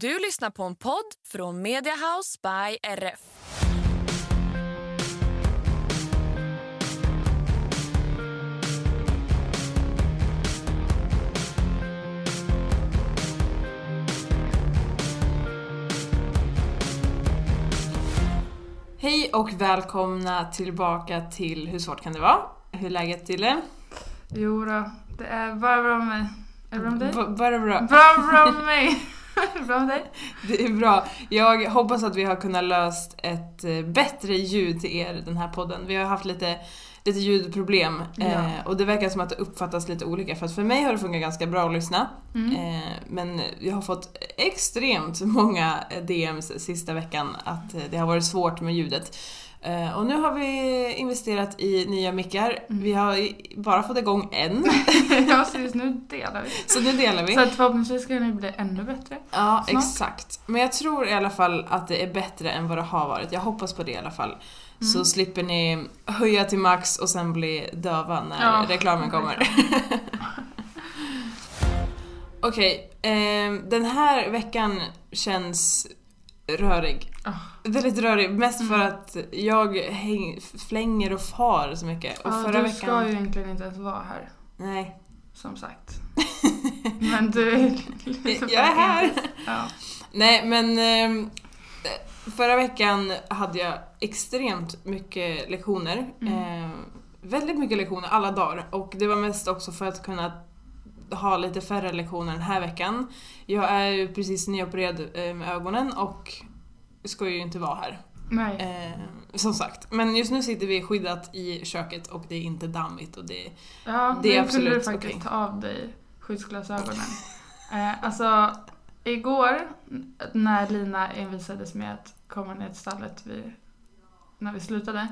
Du lyssnar på en podd från Mediahouse by RF. Hej och välkomna tillbaka till Hur svårt kan det vara? Hur är läget Dille? Jo då, det är bara bra med mig. Är det bra med dig? B- Bara bra. Bra, bra med mig. Bra med dig? Det är bra. Jag hoppas att vi har kunnat löst ett eh, bättre ljud till er den här podden. Vi har haft lite, lite ljudproblem Ja. eh, och det verkar som att det uppfattas lite olika för att för mig har det funkat ganska bra att lyssna. Mm. Eh, men jag har fått extremt många eh, DMs sista veckan att eh, det har varit svårt med ljudet. Eh, och nu har vi investerat i nya mickar. Mm. Vi har bara fått igång en, ja, så just nu delar vi. så nu delar vi. Så att förhoppningsvis ska det nu bli ännu bättre. Ja, Snart. exakt. Men jag tror i alla fall att det är bättre än vad det har varit. Jag hoppas på det i alla fall. Mm. Så slipper ni höja till max och sen bli döva när Ja, reklamen kommer. Okej, ehm, den här veckan känns rörig. Ah. Väldigt rörig, mest för Mm. att jag häng, flänger och far så mycket. Och Ja, förra du veckan... ska ju egentligen inte ens vara här, Nej. som sagt. Men du Jag är här. Ja. Nej men ehm, förra veckan hade jag extremt mycket lektioner. Mm. Eh, väldigt mycket lektioner alla dagar och det var mest också för att kunna ha lite färre lektioner den här veckan. Jag är ju precis nyopererad eh, med ögonen och ska ju inte vara här. Nej. Eh, som sagt. Men just nu sitter vi skyddat i köket och det är inte dammigt och det Ja, det är nu kunde du absolut faktiskt okej. ta av dig skyddsglasögonen. eh, alltså, igår när Lina envisades med att komma ner till stallet vid, när vi slutade,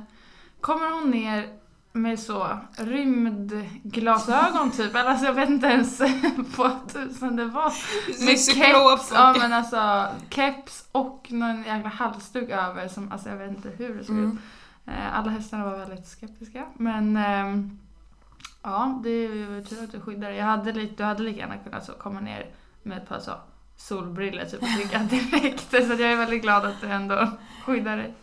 kommer hon ner med så rymdglasögon typ, eller alltså jag vet inte ens vad tusan det var. Med keps, ja men alltså keps och någon jäkla halsduk över som, alltså jag vet inte hur det såg ut. Mm. Eh, Alla hästarna var väldigt skeptiska. Men ehm, ja, det är ju tur att du skyddar dig. Jag hade lite, du hade lika gärna kunnat så komma ner med ett par så solbrillor typ och trycka direkt. Så jag är väldigt glad att du ändå skyddar dig.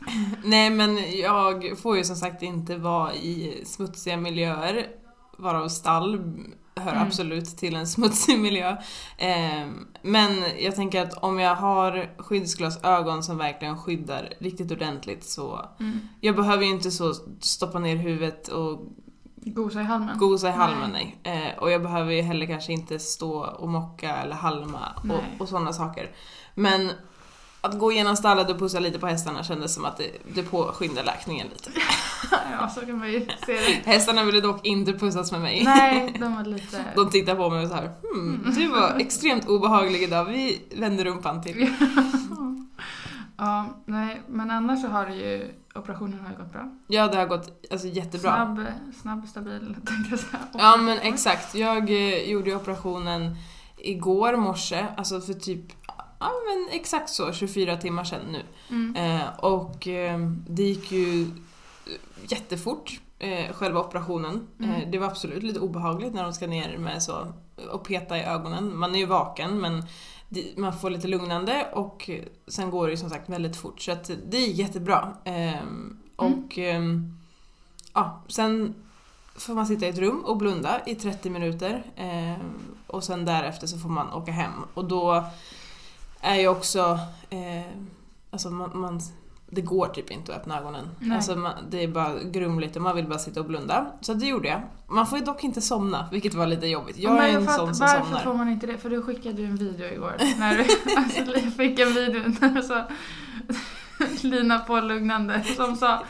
Nej men jag får ju som sagt inte vara i smutsiga miljöer, varav stall hör Mm. absolut till en smutsig miljö. Ehm, men jag tänker att om jag har skyddsglasögon som verkligen skyddar riktigt ordentligt så jag behöver ju inte så stoppa ner huvudet och Gosa i halmen. gosa i halmen nej. Eh, och jag behöver ju heller kanske inte stå och mocka eller halma Nej. och, och sådana saker. Men att gå igenom stallet och pussa lite på hästarna kändes som att det, det påskyndar läkningen lite. ja, så kan man ju se det. Hästarna ville dock inte pussas med mig. Nej, de var lite... De tittar på mig och så här, hmm, du var extremt obehaglig idag, vi vänder rumpan till. Ja, nej, men annars så har det ju, operationen har ju gått bra. Ja, det har gått alltså, jättebra. Snabb, snabb, stabil tänkte jag säga. Ja men exakt, jag eh, gjorde operationen igår morse, alltså för typ, ja men exakt så, 24 timmar sedan nu. Mm. Eh, och eh, det gick ju jättefort, eh, själva operationen. Mm. Eh, det var absolut lite obehagligt när de ska ner med så och peta i ögonen. Man är ju vaken men man får lite lugnande och sen går det ju som sagt väldigt fort. Så att det är jättebra. Eh, och ehm, ja, sen får man sitta i ett rum och blunda i 30 minuter eh, och sen därefter så får man åka hem och då är ju också, eh, alltså man, man, det går typ inte att öppna ögonen. Nej. Alltså man, det är bara grumligt och man vill bara sitta och blunda. Så det gjorde jag. Man får ju dock inte somna, vilket var lite jobbigt. Jag Men är en fattar- sån som Varför somnar. får man inte det? För du skickade ju en video igår. När du alltså, jag fick en video när du sa Lina på lugnande som sa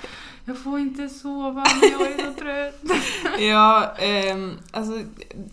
Jag får inte sova men jag är så trött. Ja, ehm, alltså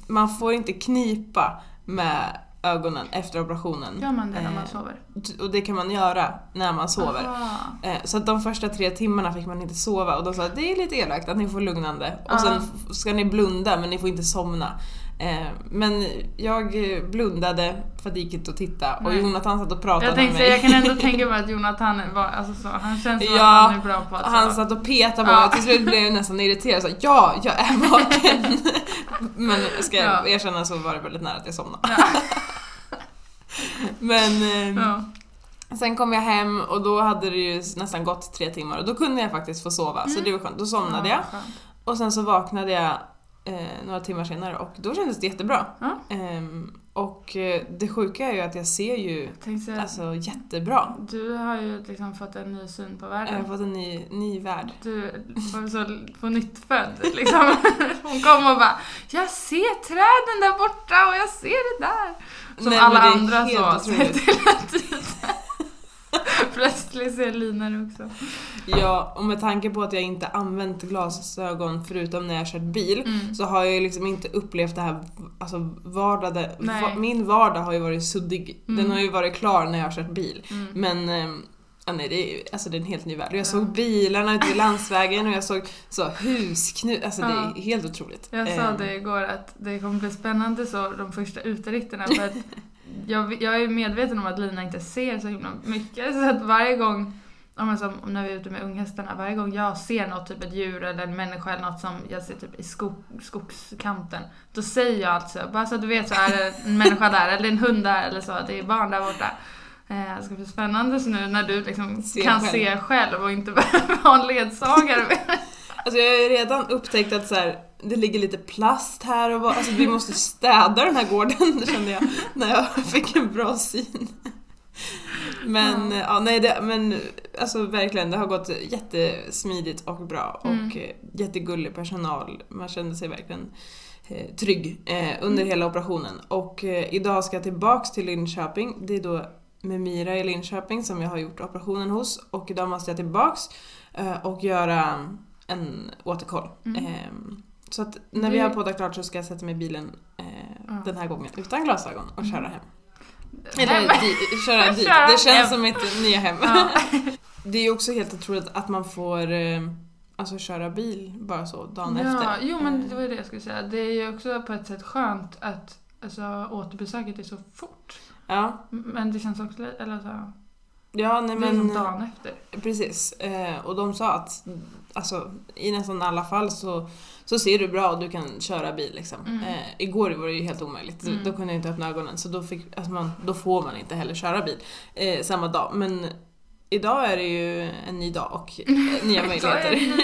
man får inte knipa med ögonen efter operationen. Gör man det när man Eh, sover? Och det kan man göra när man sover. Aha. Eh, Så att de första tre timmarna fick man inte sova och de sa att det är lite elakt att ni får lugnande. Och sen ska ni blunda men ni får inte somna. Eh, Men jag blundade för att det gick inte att titta och Nej. Jonathan satt och pratade Jag tänkte med mig. jag kan ändå tänka mig att Jonathan var, alltså så, han känns som Ja, att han är bra på att Han så. satt och petade på Ja. mig och till slut blev jag nästan irriterad och sa ja, jag är vaken. Men ska jag Ja. erkänna så var det väldigt nära att jag somnade. Ja. Men eh, Ja. sen kom jag hem och då hade det ju nästan gått tre timmar och då kunde jag faktiskt få sova så det var skönt. Då somnade jag Mm. Och sen så vaknade jag eh, några timmar senare och då kändes det jättebra. Ja. Ehm, och eh, det sjuka är ju att jag ser ju Jag tänkte alltså jättebra. du har ju liksom fått en ny syn på Jag har världen. fått en ny, ny värld. Du var så på nytt född liksom. Hon kom och bara Jag ser träden där borta och jag ser det där. Som Nej, alla andra så otroligt. Plötsligt ser Lina det också. Ja, och med tanke på att jag inte använt glasögon förutom när jag kört bil Mm. så har jag ju liksom inte upplevt det här, alltså vardagen, Nej. va, min vardag har ju varit suddig. Mm. Den har ju varit klar när jag har kört bil. Mm. Men ehm, ja, nej, det är, alltså, det är en helt ny värld. Och jag Ja. såg bilarna ute vid landsvägen och jag såg så husknut, alltså det Ja. är helt otroligt. Jag sa Ehm, det igår att det kommer bli spännande så de första uterikterna för att jag, jag är medveten om att Lina inte ser så himla mycket så att varje gång man som när vi är ute med unghästarna, varje gång jag ser något, typ ett djur eller en människa eller något som jag ser typ i skog, skogskanten, då säger jag alltså, bara så att du vet så är det en människa där, eller en hund där, eller så, det är barn där borta. Eh, Det ska bli spännande så nu när du liksom Se kan själv. se själv och inte behöver ha en ledsagare. Alltså jag har ju redan upptäckt att så här, det ligger lite plast här och bara, alltså vi måste städa den här gården, kände jag när jag fick en bra syn. Men Ja. ja, nej det, men alltså verkligen det har gått jättesmidigt och bra och Mm. eh, jättegullig personal. Man kände sig verkligen eh, trygg eh, under Mm. hela operationen. Och eh, idag ska jag tillbaks till Linköping. Det är då med Mira i Linköping som jag har gjort operationen hos och idag måste jag tillbaks eh, och göra en återkoll. Mm. Så att när vi har poddat klart så ska jag sätta mig i bilen eh, Ja. den här gången utan glasögon och köra Mm. hem. Eller Hem. di- köra dit. Det känns hem. som mitt nya hem. Ja. Det är ju också helt otroligt att man får eh, alltså, köra bil bara så dagen ja, efter. Jo men det var det jag skulle säga. Det är ju också på ett sätt skönt att alltså, återbesöket är så fort. Ja, Men det känns också eller så, ja nej, det är som men dagen efter. precis. Eh, och de sa att alltså, i nästan alla fall så, så ser du bra och du kan köra bil. Liksom. Mm. Eh, igår var det ju helt omöjligt. Mm. Då, då kunde jag inte öppna ögonen så då, fick, alltså man, då får man inte heller köra bil eh, samma dag. Men idag är det ju en ny dag och eh, nya möjligheter.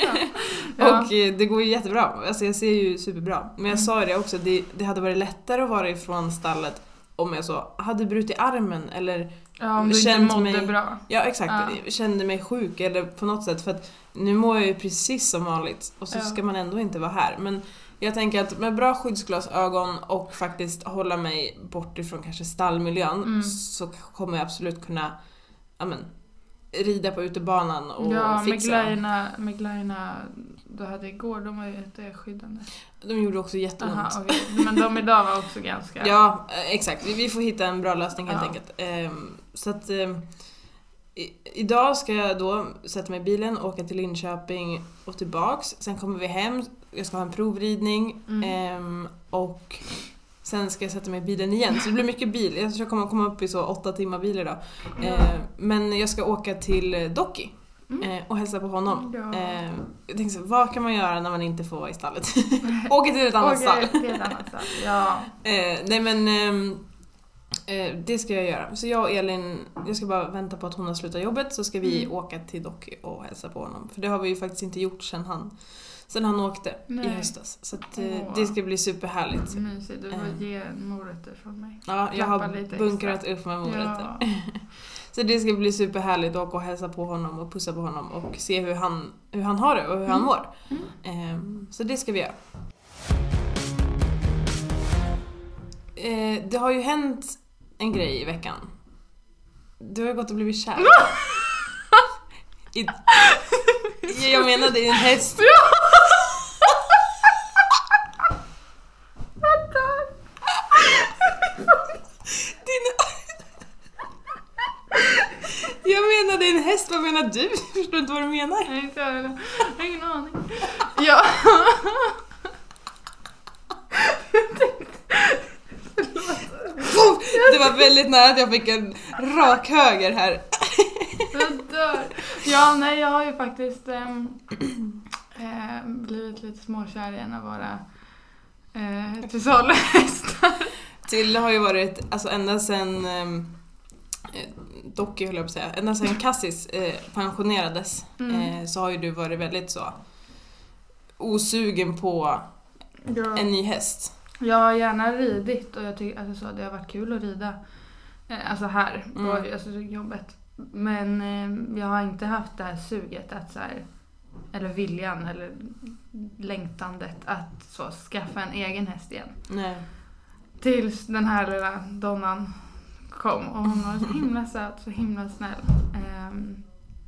Ja. Och eh, det går ju jättebra. Alltså jag ser ju superbra. Men jag Mm. sa det också, det, det hade varit lättare att vara ifrån stallet om jag så hade brutit armen eller ja, om du inte mådde mig- bra. ja exakt, Ja. kände mig sjuk eller på något sätt för att nu mår jag ju precis som vanligt och så Ja. ska man ändå inte vara här. Men jag tänker att med bra skyddsglasögon och faktiskt hålla mig bort ifrån kanske stallmiljön Mm. så kommer jag absolut kunna ja, men, rida på utebanan och ja, fixa. McLeina, McLeina du hade igår, de var ju jätteskyddande. De gjorde också jätteont. Aha, okej. Men de idag var också ganska... Ja, eh, exakt. Vi, får hitta en bra lösning helt Ja. enkelt. Ehm, så att ehm, i, idag ska jag då sätta mig i bilen, åka till Linköping och tillbaks. Sen kommer vi hem, jag ska ha en provridning Mm. ehm, och sen ska jag sätta mig i bilen igen. Så det blir mycket bil. Jag tror jag kommer komma upp i så åtta timmar bil idag. Men jag ska åka till Docky Mm. eh, och hälsa på honom. Ja. Ehm, jag tänkte så, vad kan man göra när man inte får vara i stallet? Åka till ett annat stall. till ett annat stall. Ja. Eh, nej men ehm, eh, det ska jag göra. Så jag och Elin, jag ska bara vänta på att hon har slutat jobbet så ska vi Mm. åka till Docky och hälsa på honom. För det har vi ju faktiskt inte gjort sen han, sen han åkte i Nej. höstas. Så att, eh, det ska bli superhärligt. Mysigt. Du får Eh. ge morötter från mig. Ja, jag Klappa har bunkrat extra. upp med morötter. Ja. Så det ska bli superhärligt att åka och hälsa på honom och pussa på honom och se hur han, hur han har det och hur han Mm. mår. Mm. Ehm, så det ska vi göra. Eh, det har ju hänt en grej i veckan. Du har ju gått och blivit kär. I, jag menade i en häst. Menar du? Jag förstår inte vad du menar. Nej, inte jag heller. Jag har ingen aning. Ja. Det var väldigt nära att jag fick en rak höger här. Jag dör. Ja, nej, jag har ju faktiskt eh, blivit lite småkär i en av våra eh, till har ju varit, alltså ända sen ehm, eh, Docky höll jag på att säga, ända sen Cassis eh, pensionerades Mm. eh, så har ju du varit väldigt så osugen på Ja. en ny häst. Jag har gärna ridit och jag tycker alltså, så, det har varit kul att rida. Eh, alltså här på Mm. alltså, jobbet. Men eh, jag har inte haft det här suget att så här, eller viljan eller längtandet att så, skaffa en egen häst igen. Nej. Tills den här lilla donnan kom och hon var så himla söt, så himla snäll. Ehm,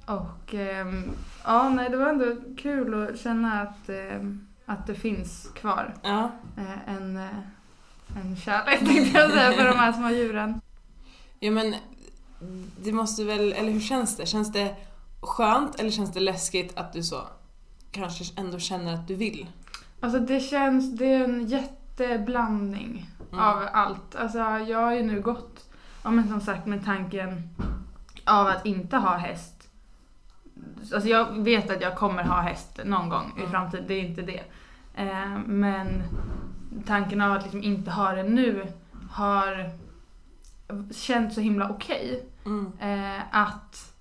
och ehm, ja, nej det var ändå kul att känna att, ehm, att det finns kvar Ja. eh, en, eh, en kärlek tänkte jag säga för de här små djuren. ja men det måste väl, eller hur känns det? Känns det skönt eller känns det läskigt att du så kanske ändå känner att du vill? Alltså det känns, det är en jätteblandning Mm. av allt. Alltså jag har ju nu gått, ja men som sagt med tanken av att inte ha häst. Alltså jag vet att jag kommer ha häst någon gång i Mm. framtiden, det är inte det. Eh, men tanken av att liksom inte ha det nu har känts så himla okej. Mm. Eh, att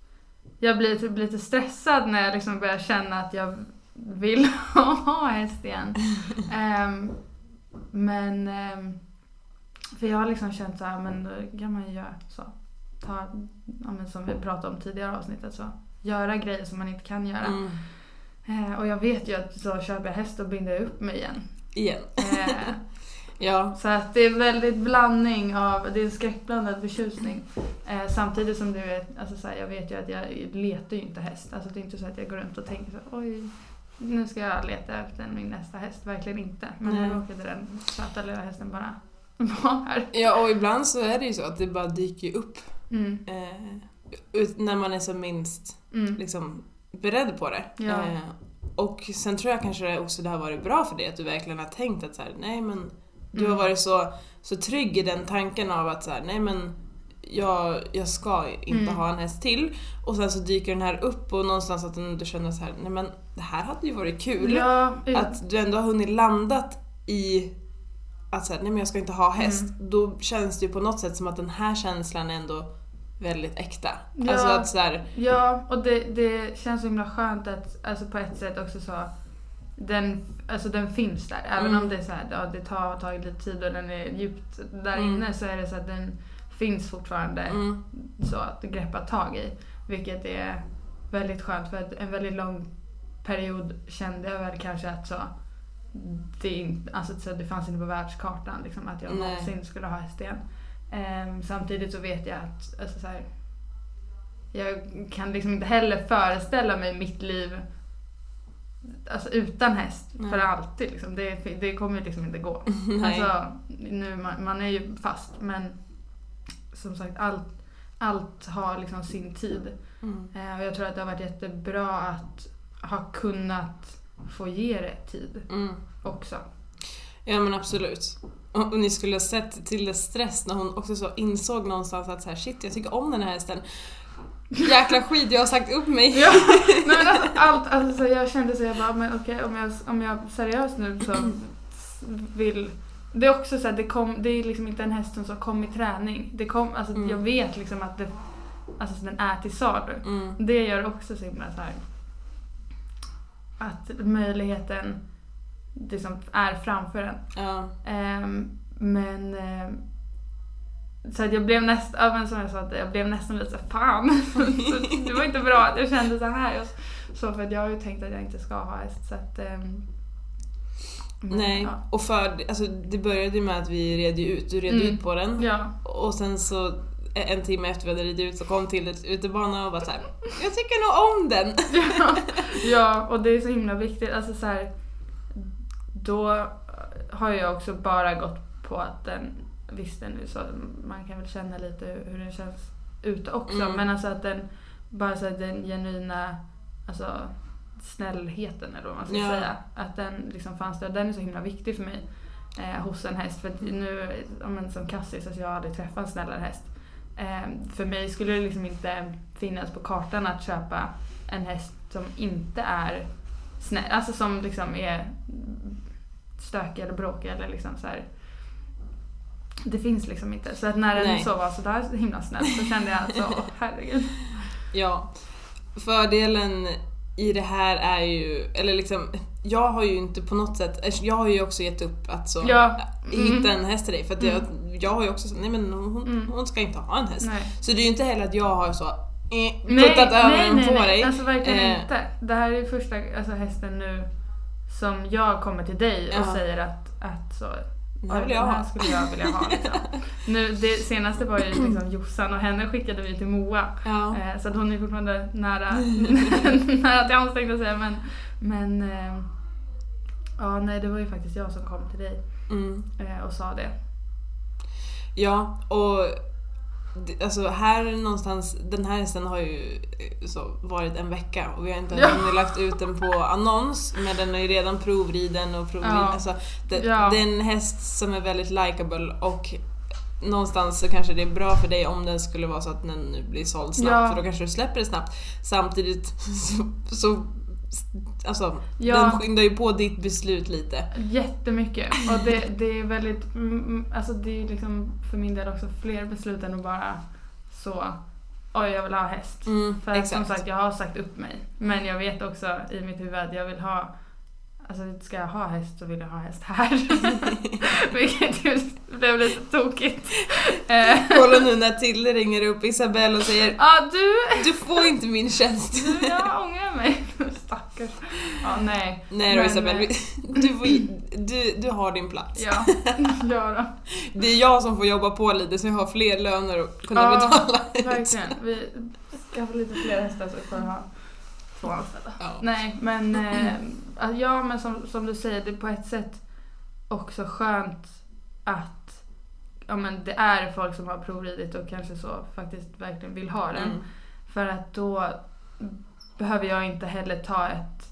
jag blir typ lite stressad när jag liksom börjar känna att jag vill ha häst igen. Ehm, men ehm, för jag har liksom känt så här, men då kan man ju göra så. Ta, ja, men som vi pratade om tidigare avsnittet så. Göra grejer som man inte kan göra. Mm. Eh, och jag vet ju att så köper jag häst och binder jag upp mig igen. Igen. Eh, Ja. så att det är väldigt blandning av, det är en skräckblandad förtjusning. Eh, samtidigt som du vet, alltså så här, jag vet ju att jag letar ju inte häst. Alltså det är inte så att jag går runt och tänker så oj, nu ska jag leta efter min nästa häst. Verkligen inte. Men Nej. nu råkade den söta lilla hästen bara vara här. ja, och ibland så är det ju så att det bara dyker upp Mm, eh, när man är som minst mm, liksom, beredd på det. Ja. Eh, och sen tror jag kanske också det har varit bra för dig att du verkligen har tänkt att så här, nej men du har Mm. varit så, så trygg i den tanken av att så här, nej men jag, jag ska inte Mm. ha en häst till. Och sen så dyker den här upp och någonstans att du känner så här, nej men det här hade ju varit kul. Ja, Att du ändå har hunnit landat i att här, nej men jag ska inte ha häst. Mm. Då känns det ju på något sätt som att den här känslan är ändå väldigt äkta. Ja. Alltså att så här, Ja, och det, det känns så himla skönt att alltså på ett sätt också så den, alltså den finns där. Även Mm. om det är så här, ja, det tar, har tagit lite tid och den är djupt där Mm. inne så är det så att den finns fortfarande mm, så att greppa tag i. Vilket är väldigt skönt för att en väldigt lång period kände jag väl kanske att så det, inte, alltså, så det fanns inte på världskartan liksom, att jag Nej. någonsin skulle ha häst igen. Ehm, samtidigt så vet jag att alltså, så här, jag kan liksom inte heller föreställa mig mitt liv alltså, utan häst Nej. för alltid. Liksom. Det, det kommer ju liksom inte gå. Alltså, nu, man, man är ju fast men som sagt allt, allt har liksom sin tid. Mm. Eh, och jag tror att det har varit jättebra att ha kunnat få ge det tid Mm. också. Ja men absolut. Och, och ni skulle ha sett till dess stress när hon också så insåg någonstans att så här, shit jag tycker om den här hästen. Jäkla skit, jag har sagt upp mig. Ja, nej, men alltså, allt, alltså, så jag kände så jag bara, men okej om, jag, om jag seriöst nu så vill det är också så här, det, kom, det är liksom inte en häst som så kom i träning. Det kom, alltså, Mm. Jag vet liksom att det, alltså, den är till salu. Mm. Det gör också så himla så här att möjligheten liksom är framför en. Ja. Ehm, men ehm, så att jag blev nästan, ja, men som jag sa, att jag blev nästan lite såhär, fan. så det var inte bra att jag kände så här. Så för att jag har ju tänkt att jag inte ska ha häst. Så att, ehm, men, Nej, Ja. och för, alltså, det började ju med att vi red ju ut, du red Mm. ut på den. ja. Och sen så en timme efter vi hade ridit ut så kom till ett utebana och bara såhär, jag tycker nog om den. ja, ja, och det är så himla viktigt. Alltså så här, då har jag också bara gått på att den, visst den är så, man kan väl känna lite hur, den känns ute också, Mm. men alltså att den bara så här den genuina alltså, snällheten eller vad man ska Ja. säga. Att den liksom fanns där. Den är så himla viktig för mig eh, hos en häst. För att nu, ja, men som Cassis, alltså jag har aldrig träffat en snällare häst. Eh, för mig skulle det liksom inte finnas på kartan att köpa en häst som inte är snäll. Alltså som liksom är stökig eller bråkig eller liksom så här. Det finns liksom inte. Så att när den Nej. så var så där himla snäll så kände jag att så, åh, herregud. Ja. Fördelen i det här är ju, eller liksom, jag har ju inte på något sätt, jag har ju också gett upp att så Ja. hitta Mm. en häst till dig för att jag, jag har ju också sagt nej men hon, Mm. hon ska inte ha en häst. Nej. Så det är ju inte heller att jag har så eh, puttat nej, på nej. dig. Alltså verkligen Eh. inte. Det här är första alltså, hästen nu som jag kommer till dig och Ja. säger att, att så, Den här "Oj, vill jag den här ha." skulle jag vilja ha. Liksom. nu, det senaste var ju liksom Jossan och henne skickade vi till Moa. Ja. Eh, så att hon är fortfarande nära, nära till hans tänkte jag säga. Men, men eh, ja, nej, det var ju faktiskt jag som kom till dig Mm. eh, och sa det. Ja, och alltså här någonstans, den här hästen har ju eh, så varit en vecka och vi har inte Ja. hunnit lagt ut den på annons men den är ju redan provriden och provriden. Ja. Alltså, det, Ja. det är en häst som är väldigt likable och någonstans så kanske det är bra för dig om den skulle vara så att den nu blir såld snabbt Ja. för då kanske du släpper det snabbt. Samtidigt så, så alltså, Ja. den skyndar ju på ditt beslut lite. Jättemycket. Och det, det är väldigt, mm, mm, alltså det är liksom för min del också fler beslut än att bara så, oj jag vill ha häst. Mm, För exakt. som sagt jag har sagt upp mig. Men jag vet också i mitt huvud att jag vill ha Alltså ska jag ha häst så vill jag ha häst här. Vilket ju blev lite tokigt. Eh, Kolla nu när Tilde ringer upp Isabelle och säger Ja du, Du får inte min tjänst. du jag ångrar mig. Stackars. Ja nej. Nej då Men, Isabelle, eh, du, får, du, du har din plats. Ja, ja då. Det är jag som får jobba på lite så jag har fler löner att kunna Ja, betala ut. Verkligen. Vi skaffar lite fler hästar så vi får ha två anställda. Ja. Nej, men eh, att- ja, men som, som du säger, det är på ett sätt också skönt att ja, men det är folk som har provridit och kanske så faktiskt verkligen vill ha den. Mm. För att då behöver jag inte heller ta ett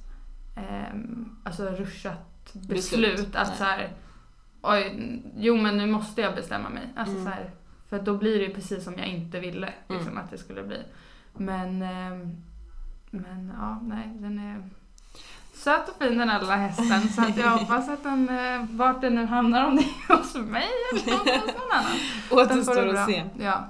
ehm, alltså ruschat beslut. Beslut, Att nej. så här, oj, jo men nu måste jag bestämma mig. Alltså Mm. så här, för då blir det ju precis som jag inte ville liksom, Mm. att det skulle bli. Men, ehm, men ja, nej, den är söt och fin den här lilla hästen. Så att jag hoppas att den, eh, vart den nu hamnar, om det är hos mig eller hos någon annan. Återstår att se. Ja.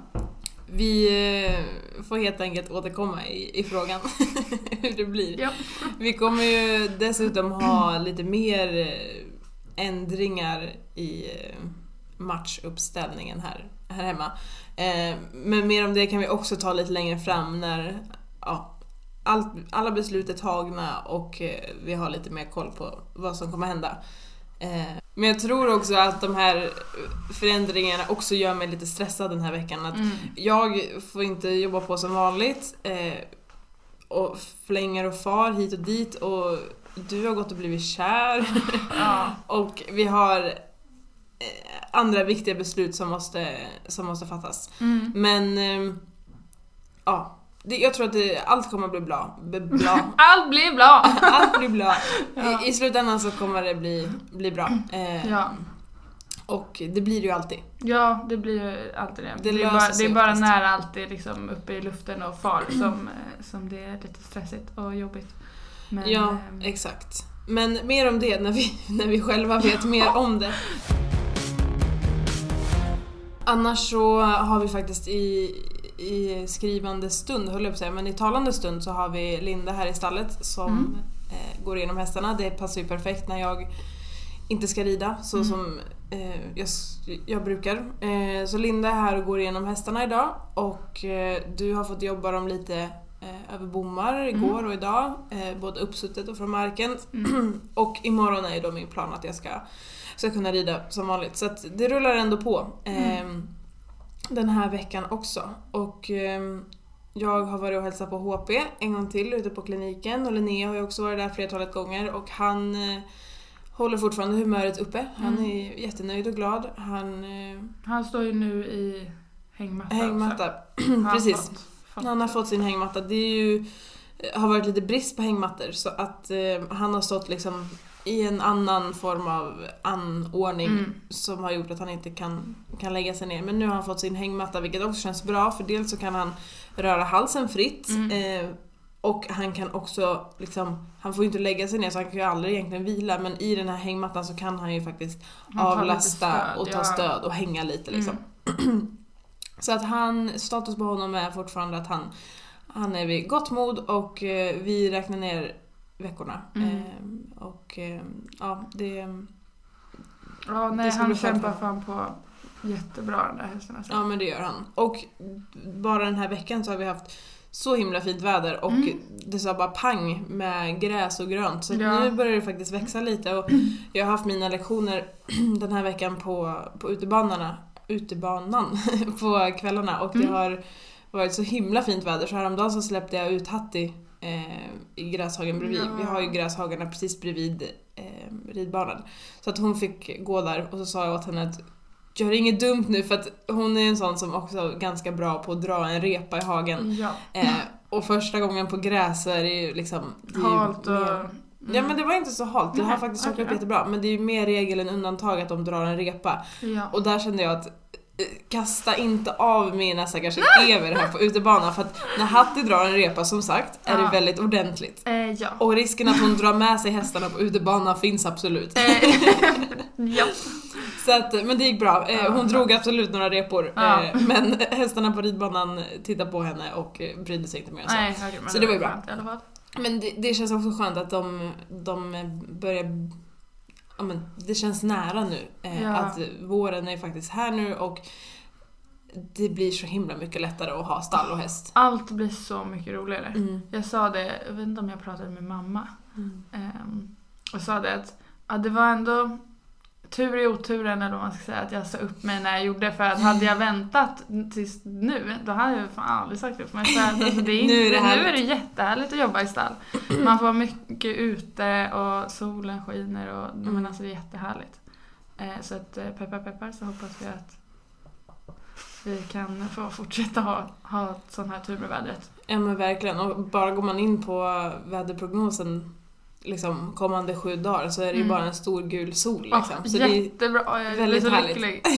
Vi eh, får helt enkelt återkomma i, i frågan hur det blir. Ja. Vi kommer ju dessutom ha lite mer eh, ändringar i eh, matchuppställningen här, här hemma. Men mer om det kan vi också ta lite längre fram när ja, allt, alla beslut är tagna och vi har lite mer koll på vad som kommer hända. Eh, Men jag tror också att de här förändringarna också gör mig lite stressad den här veckan. Att Mm. jag får inte jobba på som vanligt eh, och flänger och far hit och dit och du har gått och blivit kär Ja. och vi har eh, andra viktiga beslut som måste, som måste fattas. Mm. Men ja, det, jag tror att det, allt kommer att bli bra. B- bra. Allt blir bra! Allt blir bra. Ja. I, I slutändan så kommer det bli, bli bra. Eh, Ja. Och det blir det ju alltid. Ja, det blir ju alltid det. Det Det, är, bara, det är bara när allt är liksom uppe i luften och far som, eh, som det är lite stressigt och jobbigt. Men, ja, ehm, exakt. Men mer om det när vi, när vi själva vet mer om det. Annars så har vi faktiskt i, i skrivande stund, höll jag på att säga, men i talande stund så har vi Linda här i stallet som Mm. eh, går igenom hästarna. Det passar ju perfekt när jag inte ska rida så Mm. som eh, jag, jag brukar. Eh, så Linda är här och går igenom hästarna idag och eh, du har fått jobba dem lite eh, över bommar igår och idag, eh, både uppsuttet och från marken. Mm. och imorgon är ju då min plan att jag ska, ska kunna rida som vanligt. Så att det rullar ändå på. Eh, Den här veckan också. Och ehm, jag har varit och hälsat på HP en gång till ute på kliniken och Linnea har ju också varit där flertalet gånger och han eh, håller fortfarande humöret uppe. Han Mm. är jättenöjd och glad. Han eh, Han står ju nu i hängmatta, hängmatta. han Precis. Han har fått sin hängmatta. Det är ju, har varit lite brist på hängmattor så att eh, han har stått liksom i en annan form av anordning Mm. som har gjort att han inte kan, kan lägga sig ner. Men nu har han fått sin hängmatta vilket också känns bra för dels så kan han röra halsen fritt Mm. eh, och han kan också liksom, han får ju inte lägga sig ner så han kan ju aldrig egentligen vila men i den här hängmattan så kan han ju faktiskt Han avlasta stöd, och ta ja. stöd och hänga lite liksom. Så att han, status på honom är fortfarande att han, han är vid gott mod och eh, vi räknar ner veckorna. Mm. Eh, och eh, ja, det... Ja, nej, Det han kämpar fan på jättebra den där hästen alltså. Ja men det gör han. Och bara den här veckan så har vi haft så himla fint väder och Mm. det sa bara pang med gräs och grönt. Så Ja. nu börjar det faktiskt växa lite och jag har haft mina lektioner den här veckan på, på utebanorna, utebanan på kvällarna och det Mm. har varit så himla fint väder så häromdagen så släppte jag ut Hatti eh, i gräshagen bredvid. Ja. Vi har ju gräshagarna precis bredvid eh, ridbanan. Så att hon fick gå där och så sa jag åt henne att gör inget dumt nu för att hon är en sån som också är ganska bra på att dra en repa i hagen. Ja, Eh, och första gången på gräs så är det ju liksom... Det halt och... mer- Ja men det var inte så halt, det har faktiskt kört upp jättebra. Men det är ju mer regel än undantag att de drar en repa. Ja. Och där kände jag att kasta inte av mina stackars elever här på utebanan för att när Hatti drar en repa som sagt är det Ja. väldigt ordentligt. Eh, ja. Och risken att hon drar med sig hästarna på utebanan finns absolut. Eh, ja. Så att, men det gick bra. Eh, Ja, Hon bra. drog absolut några repor. Ja. Eh, Men hästarna på ridbanan tittade på henne och eh, brydde sig inte mer än så. Nej, Så det var ju bra. Men det, det känns också skönt att de, de börjar... Ja, men det känns nära nu. Eh, Ja. Att våren är faktiskt här nu och det blir så himla mycket lättare att ha stall och häst. Allt blir så mycket roligare. Mm. Jag sa det, jag vet inte om jag pratade med mamma. Mm. Um, och sa det att ja, det var ändå tur i oturen eller vad man ska säga att jag sa upp mig när jag gjorde för att hade jag väntat tills nu då hade jag fan aldrig sagt upp mig. Så att, alltså, det är Nu är inte, det nu, är det jättehärligt att jobba i stall. Man får vara mycket ute och solen skiner och Mm. men alltså det är jättehärligt. Eh, så att eh, peppar peppar så hoppas vi att vi kan få fortsätta ha, ha sån här tur med vädret. Ja men verkligen. Och bara går man in på väderprognosen liksom kommande sju dagar så är det ju Mm. bara en stor gul sol liksom. så det är, jättebra, jag blir väldigt så lycklig.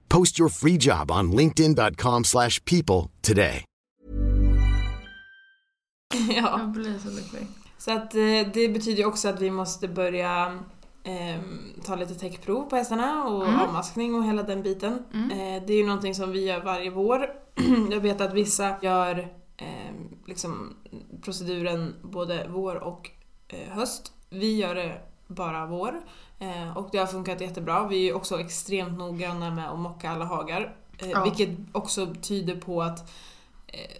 Post your free job on linkedin.com/people slash people today. ja. Jag blir så lycklig. Så att eh, det betyder också att vi måste börja ehm, ta lite täckprov på hästarna och Mm. avmaskning och hela den biten. Eh, det är ju någonting som vi gör varje vår. Jag vet att vissa gör ehm, liksom proceduren både vår och eh, höst. Vi gör det bara vår. Eh, och det har funkat jättebra. Vi är också extremt noggranna med att mocka alla hagar. Eh, Ja. Vilket också tyder på att eh,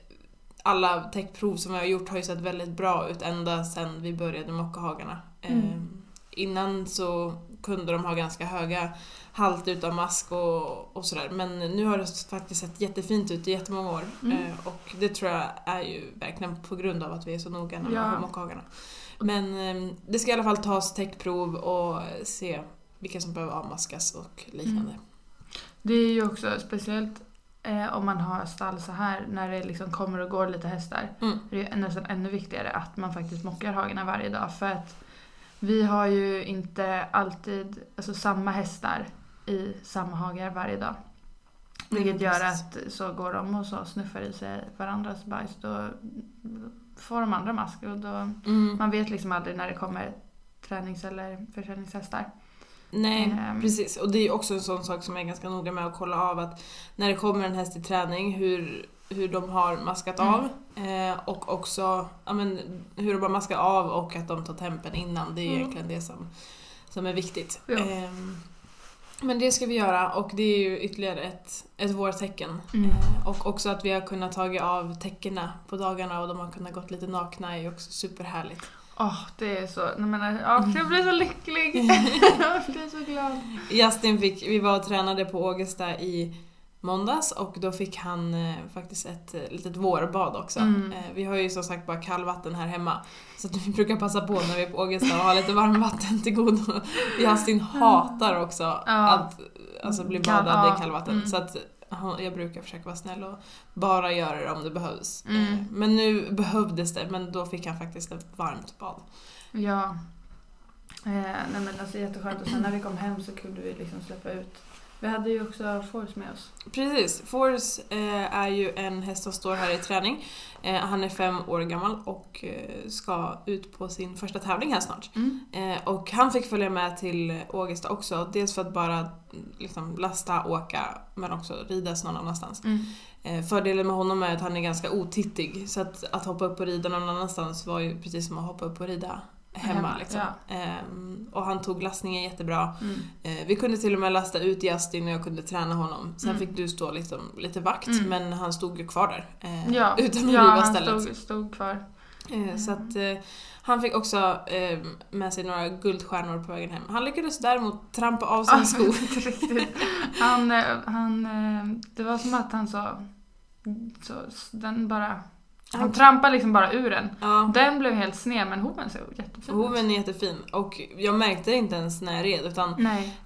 alla täckprov som vi har gjort har ju sett väldigt bra ut ända sedan vi började mocka hagarna. Mm. Innan så kunde de ha ganska höga halt utav mask och, och sådär. Men nu har det faktiskt sett jättefint ut i jättemånga år. Mm. Eh, och det tror jag är ju verkligen på grund av att vi är så noggranna med Ja. att mocka hagarna. Men eh, det ska i alla fall tas täckprov och se vilka som behöver avmaskas och liknande. Det är ju också speciellt eh, om man har stall så här när det liksom kommer och går lite hästar. Mm. Det är nästan ännu viktigare att man faktiskt mockar hagarna varje dag för att vi har ju inte alltid alltså, samma hästar i samma hagar varje dag. Vilket gör precis. att så går de och så snuffar i sig varandras bajs då får de andra mask och då Mm. man vet liksom aldrig när det kommer tränings eller försäljningshästar. Nej, Ehm. precis. Och det är ju också en sån sak som jag är ganska noga med att kolla av att när det kommer en häst i träning, hur, hur de har maskat Mm. av. Eh, och också ja, men, hur de har maskat av och att de tar tempen innan. Det är Mm. egentligen det som, som är viktigt. Ja. Ehm, men det ska vi göra och det är ju ytterligare ett, ett vårtecken. Mm. Eh, och också att vi har kunnat tagit av täckena på dagarna och de har kunnat gått lite nakna är ju också superhärligt. Åh, det är så... Jag, menar, ja, jag blir så lycklig! jag blir så glad. Justin fick, vi var och tränade på Ågesta i måndags och då fick han eh, faktiskt ett eh, litet vårbad också. Mm. Eh, vi har ju som sagt bara kallvatten här hemma. Så att vi brukar passa på när vi är på Ågesta och ha lite varmvatten till godo. Justin hatar också Ja. att alltså, bli badad ja. i kallvatten. Mm. Så att jag brukar försöka vara snäll och bara göra det om det behövs. Mm. Eh, Men nu behövdes det, men då fick han faktiskt ett varmt bad. Ja. Eh, nej men alltså jätteskönt och sen när vi kom hem så kunde vi liksom släppa ut. Vi hade ju också Force med oss. Precis. Force eh, är ju en häst som står här i träning. Eh, han är fem år gammal och eh, ska ut på sin första tävling här snart. Mm. Eh, och han fick följa med till Ågesta också. Dels för att bara liksom, lasta, åka, men också ridas någon annanstans. Mm. Eh, fördelen med honom är att han är ganska otittig. Så att, att hoppa upp och rida någon annanstans var ju precis som att hoppa upp och rida hemma. Hemma, liksom. ja. Ehm, och han tog lastningen jättebra. Mm. Eh, vi kunde till och med lasta ut Justin och jag kunde träna honom. Sen Mm. fick du stå liksom lite vakt, Mm. men han stod ju kvar där. Eh, Ja, utan att ja riva han stället. stod, stod kvar. Eh, så att, eh, han fick också eh, med sig några guldstjärnor på vägen hem. Han lyckades däremot trampa av sin sko. Riktigt. Han, han, det var som att han sa, så, den bara, han Han- trampade liksom bara ur den. Ja, Den blev helt sned men hoven såg jättefin ut. hoven är jättefin och jag märkte det inte ens när jag red utan Nej.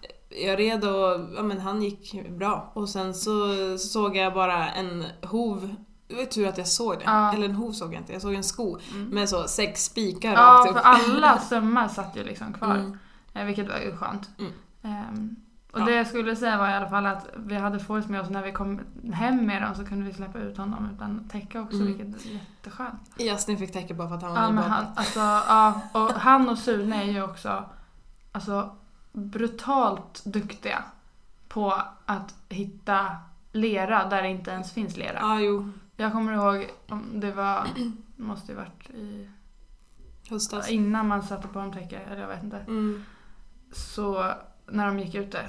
jag red och ja, men han gick bra. Och sen så såg jag bara en hov. Det var tur att jag såg det. Ja. Eller en hov såg jag inte, jag såg en sko Mm. med så sex spikar Ja, rakt upp. för alla sömmar satt ju liksom kvar. Mm. Eh, Vilket var ju skönt. Mm. Ehm, och Ja. det jag skulle säga var i alla fall att vi hade Forrest med oss när vi kom hem med dem så kunde vi släppa ut honom utan täcka också Mm. vilket är jätteskönt. Justin fick täcka bara för att han var Ja, men han, alltså, ja, och han och Sune är ju också alltså, brutalt duktiga på att hitta lera där det inte ens finns lera. Ja, jo. Jag kommer ihåg, om det var, måste ju varit i, Höstas. innan man satte på dem täcke, eller jag vet inte. Mm. Så när de gick ute.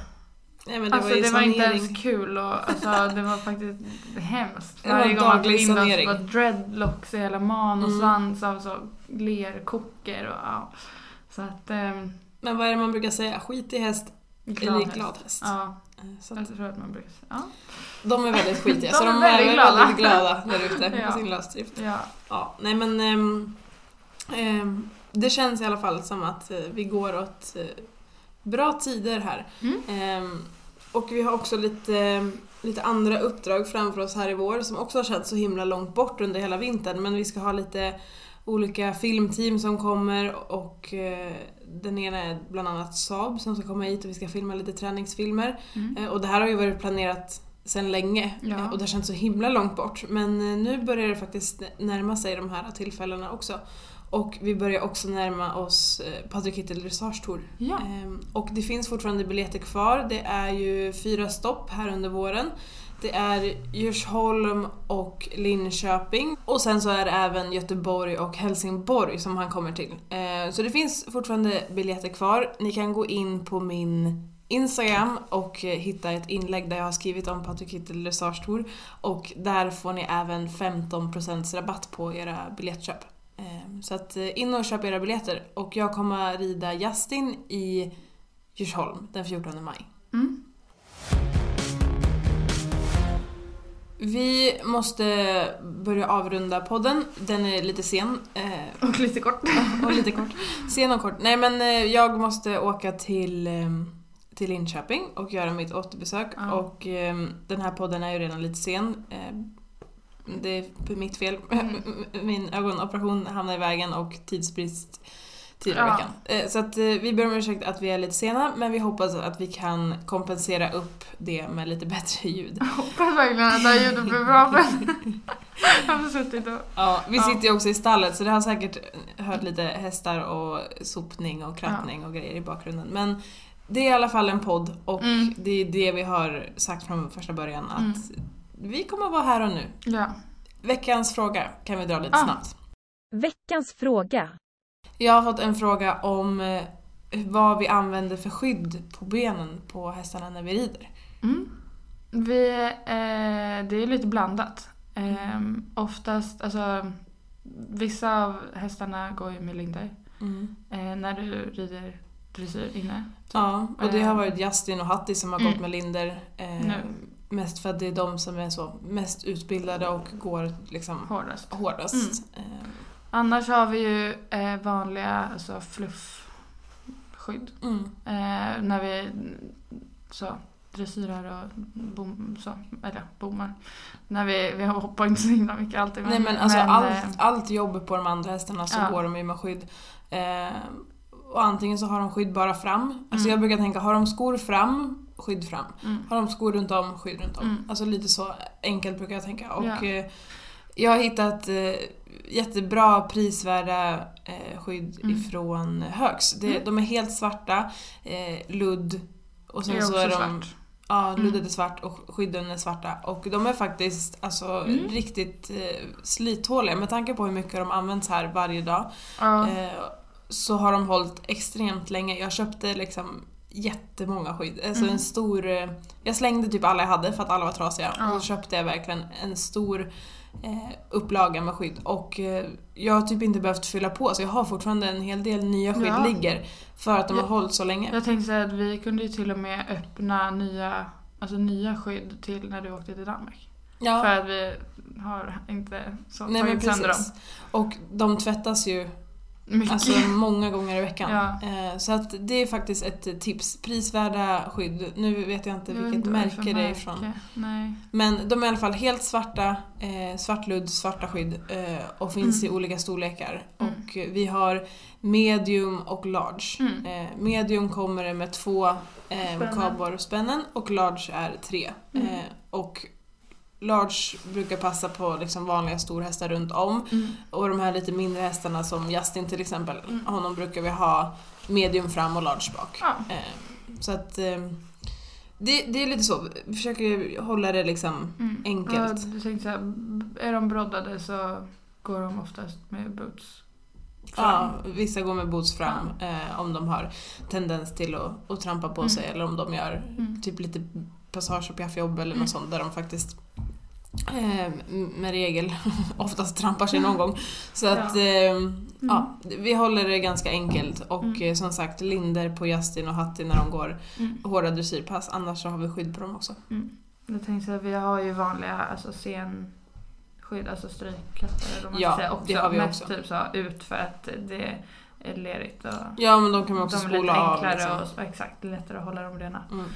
Nej men det alltså var det var sanering. inte ens kul och alltså, det var faktiskt hemskt. Det var Varje gång man daglig tog in dem så sanering. var dreadlocks i hela man och Mm. svans av så lerkockor och ja. Så att... ehm, Men vad är det man brukar säga? Skit i häst glad eller glad häst. Ja, Eh, Så att jag tror att man brukar säga. Ja. de är väldigt skitiga, De så är de är väldigt glada. väldigt glada där ute Ja. på sin lösdrift. ja. Ja, nej men ehm, ehm, det känns i alla fall som att eh, vi går åt eh, bra tider här. Mm. Ehm, och vi har också lite, lite andra uppdrag framför oss här i vår som också har känts så himla långt bort under hela vintern. Men vi ska ha lite olika filmteam som kommer och eh, den ena är bland annat Saab som ska komma hit och vi ska filma lite träningsfilmer. Mm. Eh, Och det här har ju varit planerat sedan länge Ja. eh, och det har känts så himla långt bort. Men nu börjar det faktiskt närma sig de här tillfällena också. Och vi börjar också närma oss eh, Patrik Hittel Dressage Tour. Ja. Ehm, Och det finns fortfarande biljetter kvar. Det är ju fyra stopp här under våren. Det är Djursholm och Linköping. Och sen så är det även Göteborg och Helsingborg som han kommer till. Eh, Så det finns fortfarande biljetter kvar. Ni kan gå in på min Instagram och eh, hitta ett inlägg där jag har skrivit om Patrik Hittel Dressage Tour. Och där får ni även 15% rabatt på era biljettköp. Eh, Så att eh, in och köp era biljetter. Och jag kommer rida Justin i Djursholm den 14 maj. Mm. Vi måste börja avrunda podden. Den är lite sen. Eh, Och lite kort. och lite kort. Sen och kort. Nej men eh, jag måste åka till, eh, till Linköping och göra mitt återbesök. Ja. Och eh, den här podden är ju redan lite sen. Det är mitt fel. Mm. Min ögonoperation hamnade i vägen och tidsbrist tidigare Ja. veckan. Eh, Så att eh, vi ber om ursäkt att vi är lite sena, men vi hoppas att vi kan kompensera upp det med lite bättre ljud. Jag hoppas verkligen att det här ljudet blir bra jag har suttit och... Ja, vi Ja. sitter ju också i stallet så det har säkert hört lite hästar och sopning och krattning och grejer i bakgrunden. Men det är i alla fall en podd och Mm. det är det vi har sagt från första början att Mm. Vi kommer vara här och nu. Ja. Veckans fråga kan vi dra lite Ah. snabbt. Veckans fråga. Jag har fått en fråga om eh, vad vi använder för skydd på benen på hästarna när vi rider. Mm. Vi, eh, det är lite blandat. Eh, oftast, alltså vissa av hästarna går ju med lindar. Eh, när du rider dressyr inne. Ja, och det har Eh. varit Justin och Hattie som har Mm. gått med linder. Eh, Nu. Mest för att det är de som är så mest utbildade och går liksom Hårdast. hårdast. Eh, Annars har vi ju eh, vanliga alltså fluffskydd. Mm. Eh, när vi så, dressyrar och bom, så, eller bommar. När vi, vi hoppar inte så himla mycket alltid. Nej men alltså eh, allt, allt jobb på de andra hästarna så Ja. går de ju med skydd. Eh, och antingen så har de skydd bara fram. Alltså Mm. jag brukar tänka, har de skor fram, skydd fram. Mm. Har de skor runt om, skydd runt om. Mm. Alltså lite så enkelt brukar jag tänka. Och Ja. eh, jag har hittat eh, jättebra prisvärda eh, skydd Mm. ifrån Högs. Det, Mm. De är helt svarta, ludd och sen är så är de svart. Ja, Mm. luddet är svart och skydden är svarta. Och de är faktiskt alltså, Mm. riktigt eh, slithåliga med tanke på hur mycket de används här varje dag. Ja. Eh, så har de hållit extremt länge. Jag köpte liksom jättemånga skydd. Alltså Mm. en stor... Eh, jag slängde typ alla jag hade för att alla var trasiga. Ja. Och så köpte jag verkligen en stor eh, upplaga med skydd. Och eh, jag har typ inte behövt fylla på så jag har fortfarande en hel del nya skydd Ja. ligger. För att de har Ja. hållit så länge. Jag tänkte säga att vi kunde ju till och med öppna nya, alltså nya skydd till när du åkte till Danmark. Ja. För att vi har inte så Nej men tagit sönder dem. Och de tvättas ju Mycket. alltså, många gånger i veckan. Ja. Eh, Så att det är faktiskt ett tips. Prisvärda skydd. Nu vet jag inte Jag vilket inte märke det är ifrån. Nej. Men de är i alla fall helt svarta, eh, svart ludd, svarta skydd eh, och finns Mm. i olika storlekar. Mm. Och vi har medium och large. Mm. Eh, medium kommer det med två eh, Spännen. kardborrspännen och large är tre. Mm. Och large brukar passa på liksom vanliga storhästar runt om. Mm. Och de här lite mindre hästarna som Justin till exempel, Mm. honom brukar vi ha medium fram och large bak. Ja. Eh, så att eh, det, det är lite så, vi försöker hålla det liksom Mm. enkelt. Ja, du tänkte säga, är de broddade så går de oftast med boots. Ja, fram. vissa går med boots fram eh, om de har tendens till att, att trampa på Mm. sig eller om de gör Mm. typ lite passage och piaffjobb eller Mm. något sånt där de faktiskt eh, med regel oftast trampar sig någon gång. Så att Ja. eh, ja, vi håller det ganska enkelt och Mm. eh, som sagt linder på Justin och Hattie när de går Mm. hårda dressyrpass annars så har vi skydd på dem också. Mm. Jag tänkte säga, vi har ju vanliga alltså scenskydd, alltså de måste Ja, säga, också. det har vi Mest också. typ så ut för att det är lerigt och Ja men de kan man också de är lite spola av. enklare Liksom. och exakt, lättare att hålla dem rena. Mm.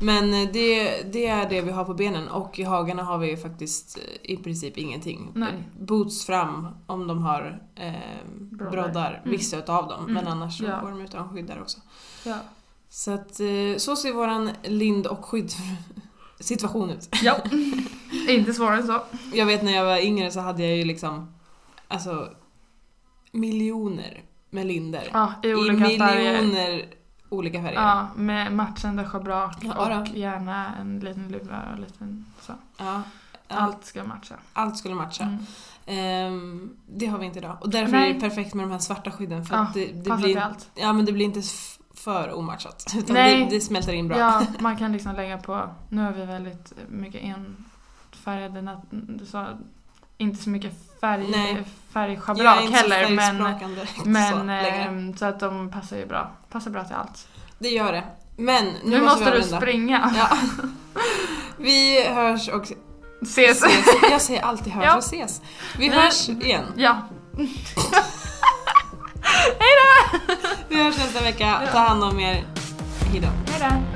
Men eh, det, det är det vi har på benen och i hagarna har vi faktiskt eh, i princip ingenting. Nej. Boots fram om de har eh, Broddar. broddar, Mm. vissa utav dem. Men Mm. annars så Ja. går de utan skydd där också. Ja. Så att eh, så ser våran lind och skydd situation ut. ja. Inte svårare än så. Jag vet när jag var yngre så hade jag ju liksom alltså miljoner med linder. Ja, i I olika färger. Olika färger. Ja, med matchande schabrak Ja, och gärna en liten luva och en liten så. Ja. Allt, ska matcha. allt skulle matcha. Mm. Ehm, det har vi inte idag. Och därför Nej. är det perfekt med de här svarta skydden för Ja, det, det blir, allt. ja, men det blir inte för omatchat. Utan Nej. det, det smälter in bra. Ja, man kan liksom lägga på, nu har vi väldigt mycket enfärgade, nat- så, inte så mycket färg, Nej. Färgschabrak så heller men, så men längre. ehm, så att de passar ju bra. Passar bra till allt. Det gör det. Men nu, Nu, måste vi du springa. Ja. Vi hörs och Ses. ses. Jag säger alltid hörs Ja. och ses. Vi Nej. hörs igen. Ja. Vi hörs nästa vecka. Ta hand om er. Hejdå. Hejdå.